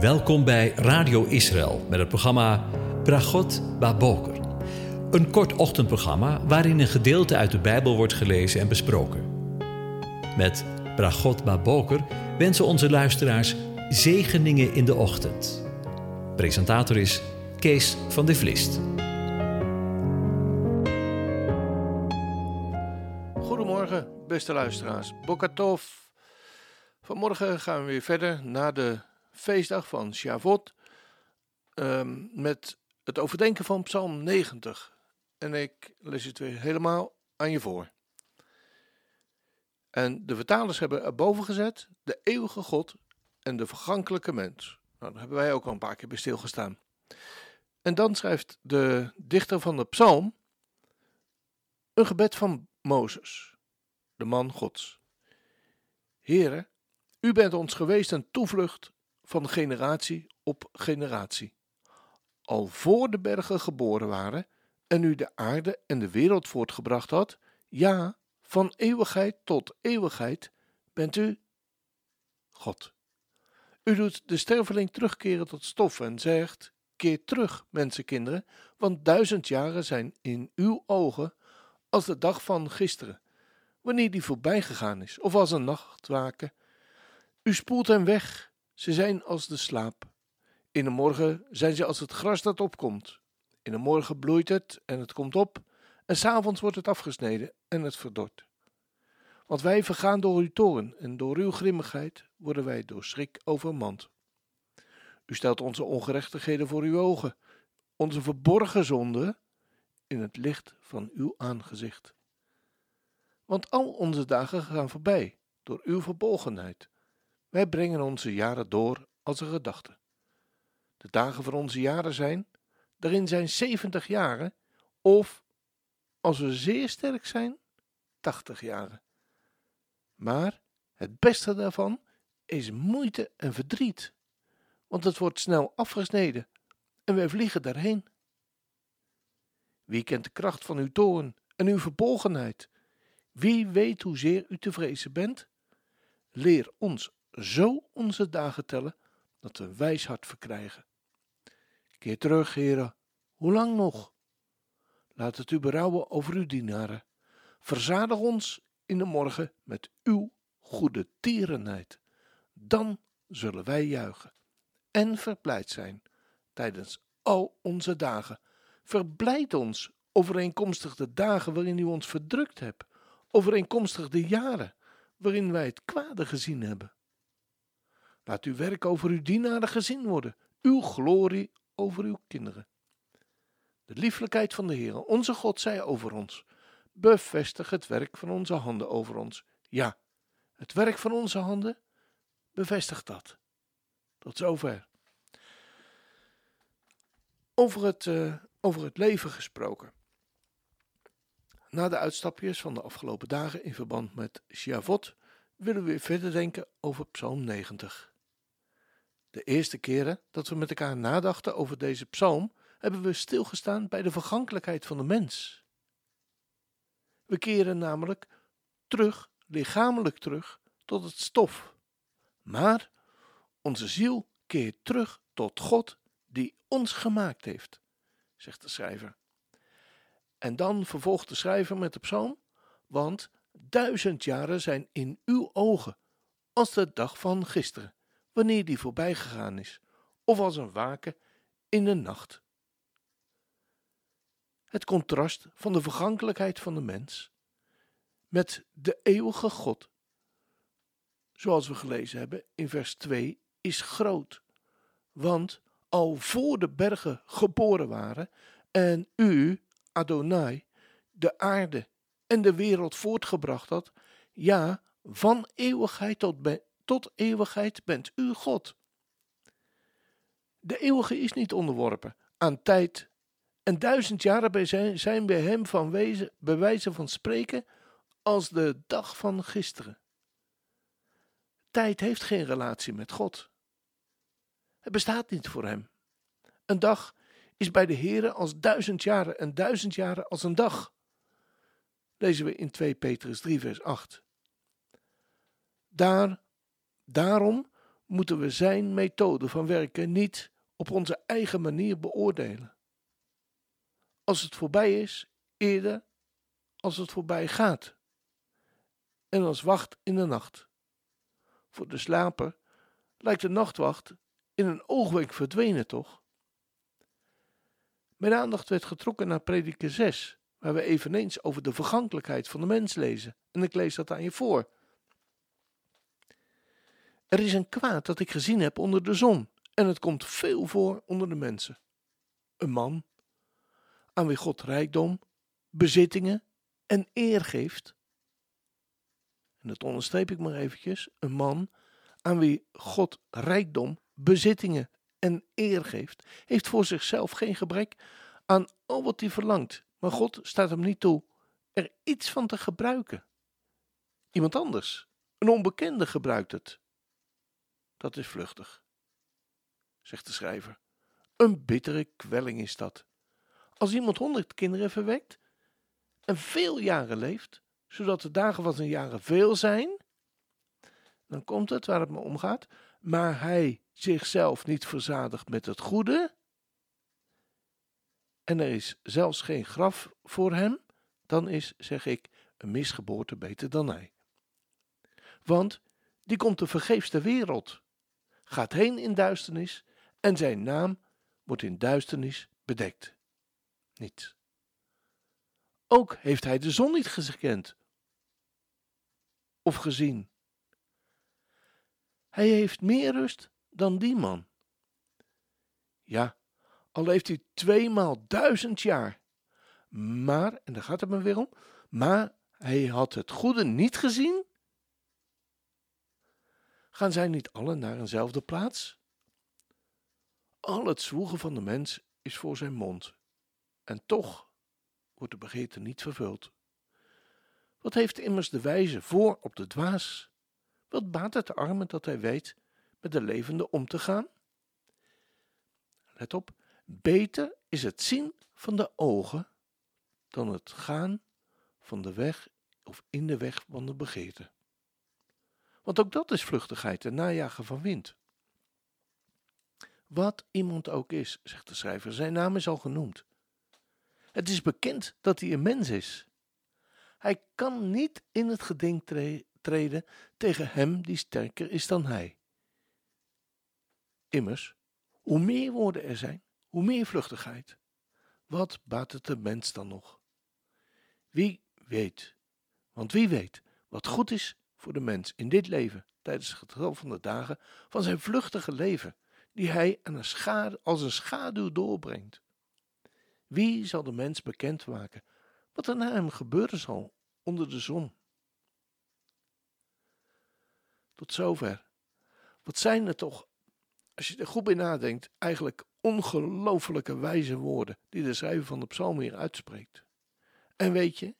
Welkom bij Radio Israël met het programma Bragot Baboker. Een kort ochtendprogramma waarin een gedeelte uit de Bijbel wordt gelezen en besproken. Met Bragot Baboker wensen onze luisteraars zegeningen in de ochtend. Presentator is Kees van de Vlist. Goedemorgen, beste luisteraars. Bokatov. Vanmorgen gaan we weer verder naar de feestdag van Shavuot um, met het overdenken van Psalm 90. En ik lees het weer helemaal aan je voor. En de vertalers hebben erboven gezet de eeuwige God en de vergankelijke mens. Nou, daar hebben wij ook al een paar keer bij stilgestaan. En dan schrijft de dichter van de psalm een gebed van Mozes, de man Gods. Here, u bent ons geweest een toevlucht van generatie op generatie. Al voor de bergen geboren waren en u de aarde en de wereld voortgebracht had, ja, van eeuwigheid tot eeuwigheid bent u God. U doet de sterveling terugkeren tot stof en zegt: Keer terug, mensenkinderen, want duizend jaren zijn in uw ogen als de dag van gisteren, wanneer die voorbij gegaan is, of als een nachtwaken. U spoelt hen weg ze zijn als de slaap. In de morgen zijn ze als het gras dat opkomt. In de morgen bloeit het en het komt op, en s'avonds wordt het afgesneden en het verdort. Want wij vergaan door uw toren en door uw grimmigheid worden wij door schrik overmand. U stelt onze ongerechtigheden voor uw ogen, onze verborgen zonden in het licht van uw aangezicht. Want al onze dagen gaan voorbij door uw verbolgenheid. Wij brengen onze jaren door als een gedachte. De dagen van onze jaren zijn, daarin zijn zeventig jaren, of, als we zeer sterk zijn, tachtig jaren. Maar het beste daarvan is moeite en verdriet, want het wordt snel afgesneden en wij vliegen daarheen. Wie kent de kracht van uw toorn en uw verbolgenheid? Wie weet hoezeer u te vrezen bent? Leer ons zo onze dagen tellen dat we een wijs hart verkrijgen. Keer terug, heren, hoe lang nog? Laat het u berouwen over uw dienaren. Verzadig ons in de morgen met uw goede tierenheid. Dan zullen wij juichen en verblijd zijn tijdens al onze dagen. Verblijd ons overeenkomstig de dagen waarin u ons verdrukt hebt, overeenkomstig de jaren waarin wij het kwade gezien hebben. Laat uw werk over uw dienaren gezien worden, uw glorie over uw kinderen. De lieflijkheid van de Heer, onze God, zij over ons. Bevestig het werk van onze handen over ons. Ja, het werk van onze handen, bevestig dat. Tot zover. Over het, uh, over het leven gesproken. Na de uitstapjes van de afgelopen dagen in verband met Shavot willen we weer verder denken over Psalm 90. De eerste keren dat we met elkaar nadachten over deze psalm, hebben we stilgestaan bij de vergankelijkheid van de mens. We keren namelijk terug, lichamelijk terug, tot het stof. Maar onze ziel keert terug tot God die ons gemaakt heeft, zegt de schrijver. En dan vervolgt de schrijver met de psalm, want duizend jaren zijn in uw ogen als de dag van gisteren wanneer die voorbij gegaan is, of als een waken in de nacht. Het contrast van de vergankelijkheid van de mens met de eeuwige God, zoals we gelezen hebben in vers 2, is groot. Want al voor de bergen geboren waren en u, Adonai, de aarde en de wereld voortgebracht had, ja, van eeuwigheid tot, tot eeuwigheid bent u God. De eeuwige is niet onderworpen aan tijd. En duizend jaren zijn, bij hem van wezen, bij wijze van spreken als de dag van gisteren. Tijd heeft geen relatie met God. Het bestaat niet voor hem. Een dag is bij de Heere als duizend jaren en duizend jaren als een dag. Lezen we in 2 Petrus 3 vers 8. Daar Daarom moeten we zijn methode van werken niet op onze eigen manier beoordelen. Als het voorbij is, eerder als het voorbij gaat. En als wacht in de nacht. Voor de slaper lijkt de nachtwacht in een oogwenk verdwenen, toch? Mijn aandacht werd getrokken naar prediker 6, waar we eveneens over de vergankelijkheid van de mens lezen. En ik lees dat aan je voor. Er is een kwaad dat ik gezien heb onder de zon, en het komt veel voor onder de mensen. Een man, aan wie God rijkdom, bezittingen en eer geeft. En dat onderstreep ik maar eventjes. Een man aan wie God rijkdom, bezittingen en eer geeft, heeft voor zichzelf geen gebrek aan al wat hij verlangt. Maar God staat hem niet toe er iets van te gebruiken. Iemand anders, een onbekende, gebruikt het. Dat is vluchtig, zegt de schrijver. Een bittere kwelling is dat. Als iemand honderd kinderen verwekt en veel jaren leeft, zodat de dagen van zijn jaren veel zijn, dan komt het waar het me om gaat, maar hij zichzelf niet verzadigt met het goede, en er is zelfs geen graf voor hem, dan is, zeg ik, een misgeboorte beter dan hij. Want die komt de vergeefste wereld, gaat heen in duisternis en zijn naam wordt in duisternis bedekt. Niet. Ook heeft hij de zon niet gekend of gezien. Hij heeft meer rust dan die man. Ja, al leeft hij tweemaal duizend jaar. Maar, en daar gaat het me weer om, maar hij had het goede niet gezien. Gaan zij niet allen naar eenzelfde plaats? Al het zwoegen van de mens is voor zijn mond, en toch wordt de begeerte niet vervuld. Wat heeft immers de wijze voor op de dwaas? Wat baat het de arme dat hij weet met de levende om te gaan? Let op, beter is het zien van de ogen dan het gaan van de weg of in de weg van de begeerte. Want ook dat is vluchtigheid en najagen van wind. Wat iemand ook is, zegt de schrijver, zijn naam is al genoemd. Het is bekend dat hij een mens is. Hij kan niet in het geding treden tegen hem die sterker is dan hij. Immers, hoe meer woorden er zijn, hoe meer vluchtigheid. Wat baat het de mens dan nog? Wie weet, want wie weet wat goed is voor de mens in dit leven, tijdens het getal van de dagen van zijn vluchtige leven, die hij aan een als een schaduw doorbrengt. Wie zal de mens bekend maken wat er na hem gebeuren zal onder de zon? Tot zover. Wat zijn er toch, als je er goed bij nadenkt, eigenlijk ongelofelijke wijze woorden die de schrijver van de psalm hier uitspreekt. En weet je,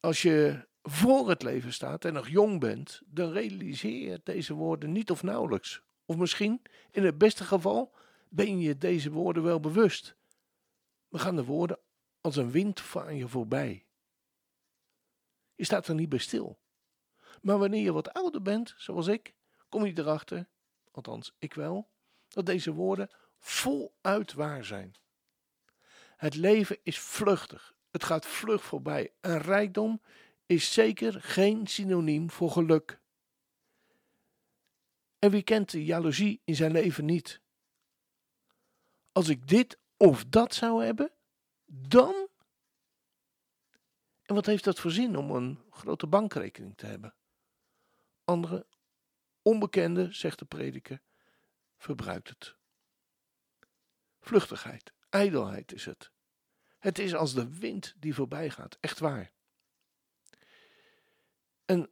als je voor het leven staat en nog jong bent, dan realiseer je deze woorden niet of nauwelijks. Of misschien, in het beste geval, ben je deze woorden wel bewust. We gaan de woorden als een wind van je voorbij. Je staat er niet bij stil. Maar wanneer je wat ouder bent, zoals ik, kom je erachter, althans ik wel, dat deze woorden voluit waar zijn. Het leven is vluchtig. Het gaat vlug voorbij. En rijkdom is zeker geen synoniem voor geluk. En wie kent de jaloezie in zijn leven niet? Als ik dit of dat zou hebben, dan. En wat heeft dat voor zin om een grote bankrekening te hebben? Andere, onbekende, zegt de prediker, verbruikt het. Vluchtigheid, ijdelheid is het. Het is als de wind die voorbij gaat, echt waar. En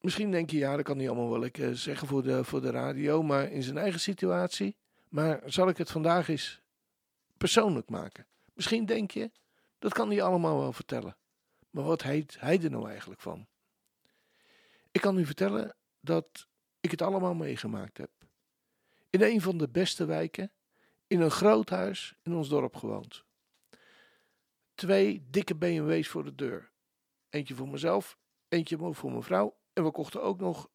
misschien denk je, ja, dat kan niet allemaal wel zeggen voor de, voor de radio, maar in zijn eigen situatie. Maar zal ik het vandaag eens persoonlijk maken? Misschien denk je, dat kan hij allemaal wel vertellen. Maar wat heet hij er nou eigenlijk van? Ik kan u vertellen dat ik het allemaal meegemaakt heb. In een van de beste wijken in een groot huis in ons dorp gewoond. Twee dikke BMW's voor de deur. Eentje voor mezelf, eentje voor mijn vrouw. En we kochten ook nog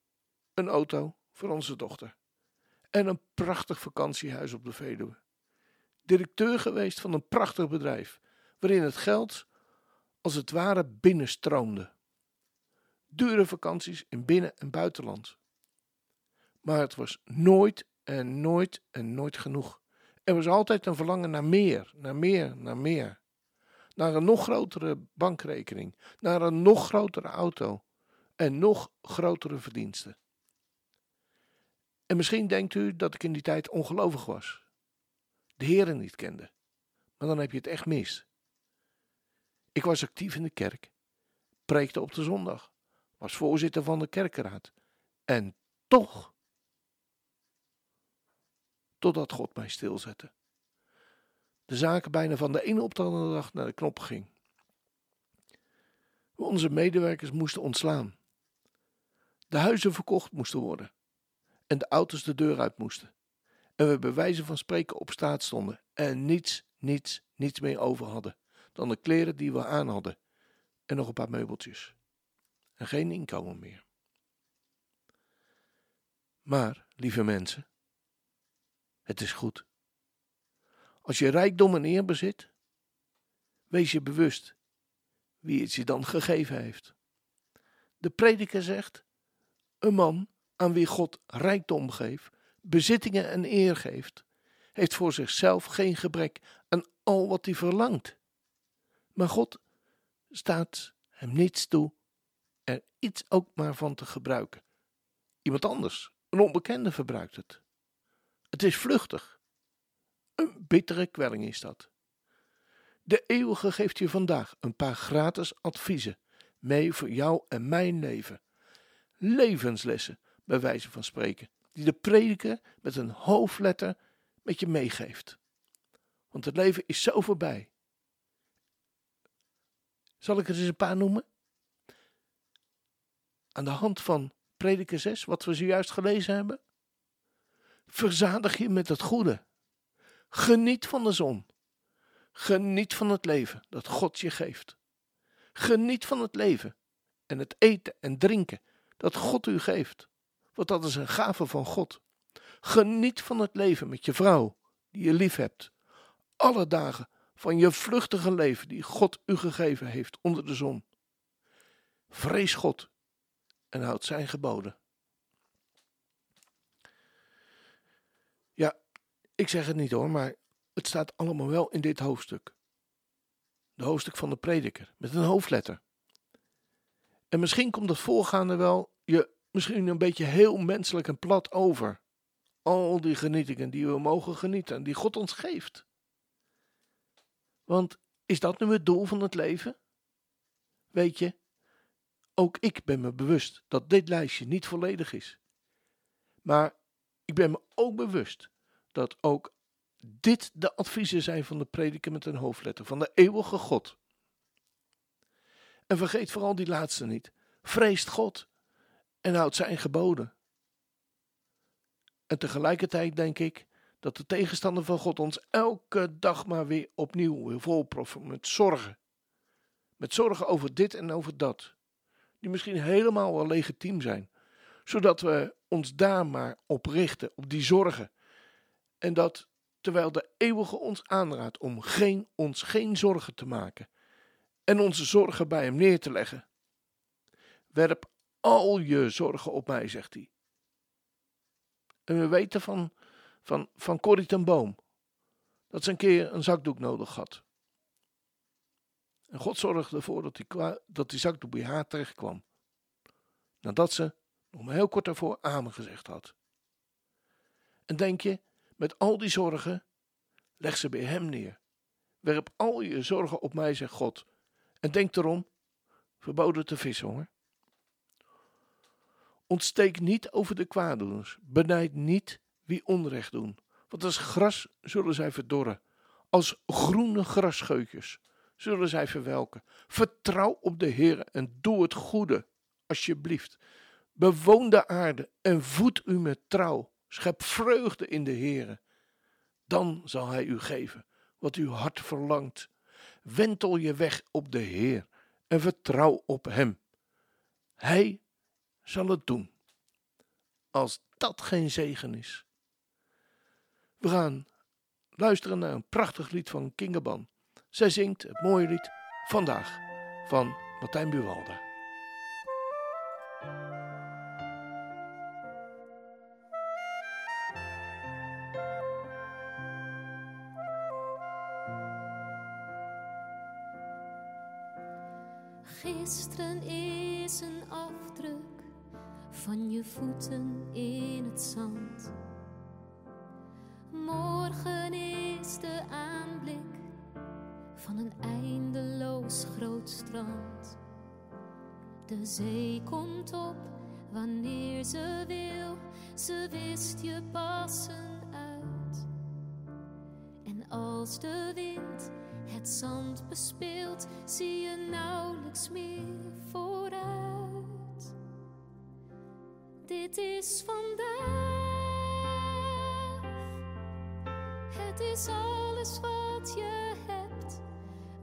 een auto voor onze dochter. En een prachtig vakantiehuis op de Veluwe. Directeur geweest van een prachtig bedrijf, waarin het geld als het ware binnenstroomde. Dure vakanties in binnen- en buitenland. Maar het was nooit en nooit en nooit genoeg. Er was altijd een verlangen naar meer, naar meer, naar meer. Naar een nog grotere bankrekening, naar een nog grotere auto en nog grotere verdiensten. En misschien denkt u dat ik in die tijd ongelovig was, de Heren niet kende, maar dan heb je het echt mis. Ik was actief in de kerk, preekte op de zondag, was voorzitter van de kerkenraad en toch, totdat God mij stilzette. De zaken bijna van de ene op de andere dag naar de knop ging. Onze medewerkers moesten ontslaan. De huizen verkocht moesten worden en de auto's de deur uit moesten. En we bij wijze van spreken op straat stonden en niets, niets, niets meer over hadden dan de kleren die we aan hadden en nog een paar meubeltjes. En geen inkomen meer. Maar, lieve mensen, het is goed. Als je rijkdom en eer bezit, wees je bewust wie het je dan gegeven heeft. De prediker zegt: Een man aan wie God rijkdom geeft, bezittingen en eer geeft, heeft voor zichzelf geen gebrek aan al wat hij verlangt. Maar God staat hem niets toe er iets ook maar van te gebruiken. Iemand anders, een onbekende, verbruikt het. Het is vluchtig. Een bittere kwelling is dat. De eeuwige geeft je vandaag een paar gratis adviezen mee voor jou en mijn leven. Levenslessen, bij wijze van spreken, die de prediker met een hoofdletter met je meegeeft. Want het leven is zo voorbij. Zal ik er eens een paar noemen? Aan de hand van Prediker 6, wat we zojuist gelezen hebben. Verzadig je met het goede. Geniet van de zon. Geniet van het leven dat God je geeft. Geniet van het leven en het eten en drinken dat God u geeft. Want dat is een gave van God. Geniet van het leven met je vrouw die je lief hebt. Alle dagen van je vluchtige leven die God u gegeven heeft onder de zon. Vrees God en houd zijn geboden. Ik zeg het niet hoor, maar het staat allemaal wel in dit hoofdstuk. De hoofdstuk van de prediker, met een hoofdletter. En misschien komt het voorgaande wel je misschien een beetje heel menselijk en plat over. Al die genietingen die we mogen genieten en die God ons geeft. Want is dat nu het doel van het leven? Weet je, ook ik ben me bewust dat dit lijstje niet volledig is. Maar ik ben me ook bewust dat ook dit de adviezen zijn van de prediker met een hoofdletter, van de eeuwige God. En vergeet vooral die laatste niet. Vreest God en houdt zijn geboden. En tegelijkertijd denk ik dat de tegenstander van God ons elke dag maar weer opnieuw wil volproffen met zorgen. Met zorgen over dit en over dat die misschien helemaal wel legitiem zijn, zodat we ons daar maar op richten, op die zorgen. En dat terwijl de eeuwige ons aanraadt om geen, ons geen zorgen te maken en onze zorgen bij hem neer te leggen. Werp al je zorgen op mij, zegt hij. En we weten van, van, van Corrie ten Boom dat ze een keer een zakdoek nodig had. En God zorgde ervoor dat die, dat die zakdoek bij haar terecht kwam. Nadat ze nog maar heel kort daarvoor amen gezegd had. En denk je, met al die zorgen, leg ze bij hem neer. Werp al je zorgen op mij, zegt God. En denk erom, verboden te vissen hoor. Ontsteek niet over de kwaaddoeners. Benijd niet wie onrecht doen. Want als gras zullen zij verdorren. Als groene grasscheutjes zullen zij verwelken. Vertrouw op de Heer en doe het goede, alsjeblieft. Bewoon de aarde en voed u met trouw. Schep vreugde in de Heer. Dan zal Hij u geven wat uw hart verlangt. Wentel je weg op de Heer en vertrouw op Hem. Hij zal het doen. als dat geen zegen is. We gaan luisteren naar een prachtig lied van Kingaban. Zij zingt het mooie lied Vandaag van Martijn Buwalda. Gisteren is een afdruk van je voeten in het zand. Morgen is de aanblik van een eindeloos groot strand. De zee komt op wanneer ze wil, ze wist je passen uit. En als de wind het zand bespeelt, zie je nauwelijks meer vooruit. Dit is vandaag, het is alles wat je hebt.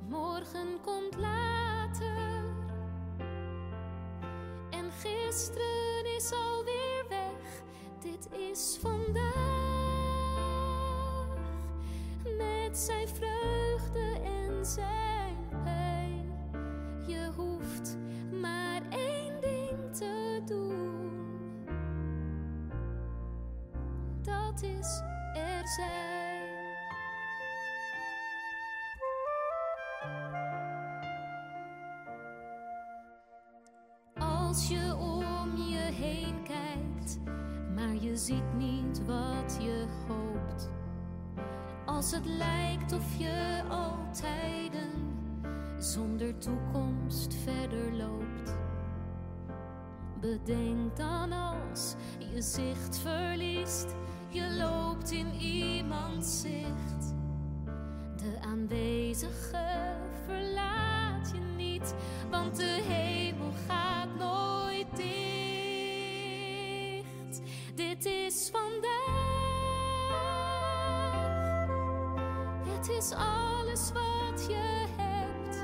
Morgen komt later, en gisteren is alweer weg. Dit is vandaag, met zijn vreugde zijn pijn. Je hoeft maar één ding te doen. Dat is er zijn. Als je om je heen kijkt, maar je ziet niet wat je hoopt. Als het lijkt of je al tijden zonder toekomst verder loopt. Bedenk dan als je zicht verliest, je loopt in iemands zicht. De aanwezige verlaat je niet, want de hemel gaat nooit dicht. Dit is het is alles wat je hebt.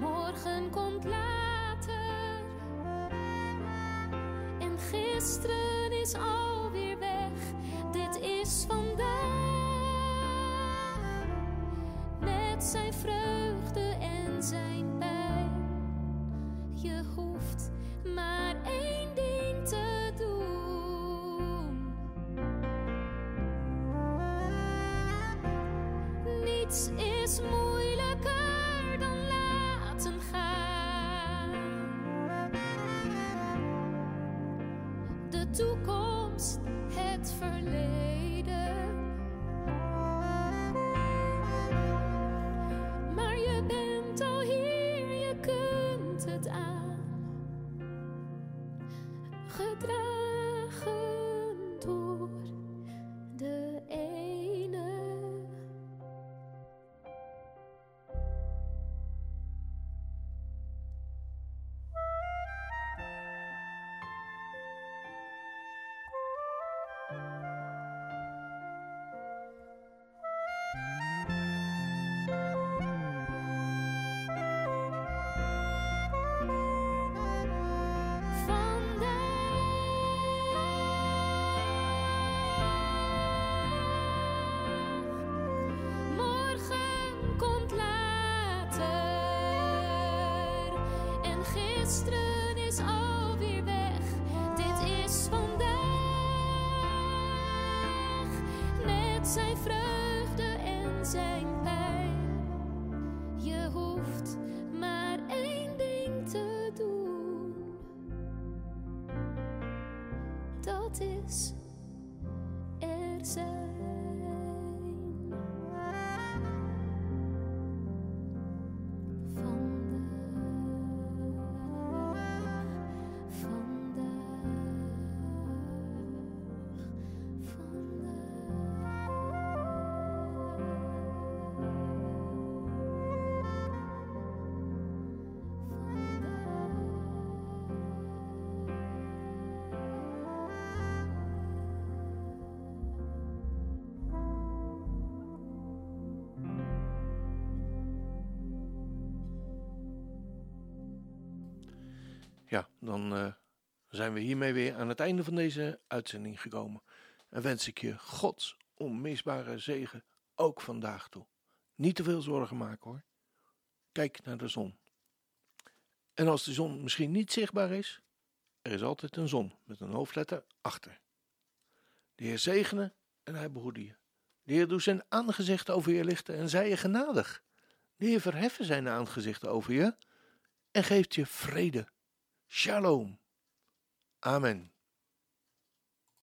Morgen komt later, en gisteren is alweer weg. Dit is vandaag met zijn vreugde en zijn pijn. Is moeilijker dan laten gaan. De toekomst, het verleden. Maar je bent al hier, je kunt het aan. Gedragen zijn vreugde en zijn pijn. Je hoeft maar één ding te doen. Dat is er zijn. Ja, dan eh, zijn we hiermee weer aan het einde van deze uitzending gekomen. En wens ik je Gods onmisbare zegen ook vandaag toe. Niet te veel zorgen maken hoor. Kijk naar de zon. En als de zon misschien niet zichtbaar is, er is altijd een zon met een hoofdletter achter. De Heer zegene en hij behoede je. De Heer doet zijn aangezicht over je lichten en zij je genadig. De Heer verheffen zijn aangezicht over je en geeft je vrede. Shalom. Amen.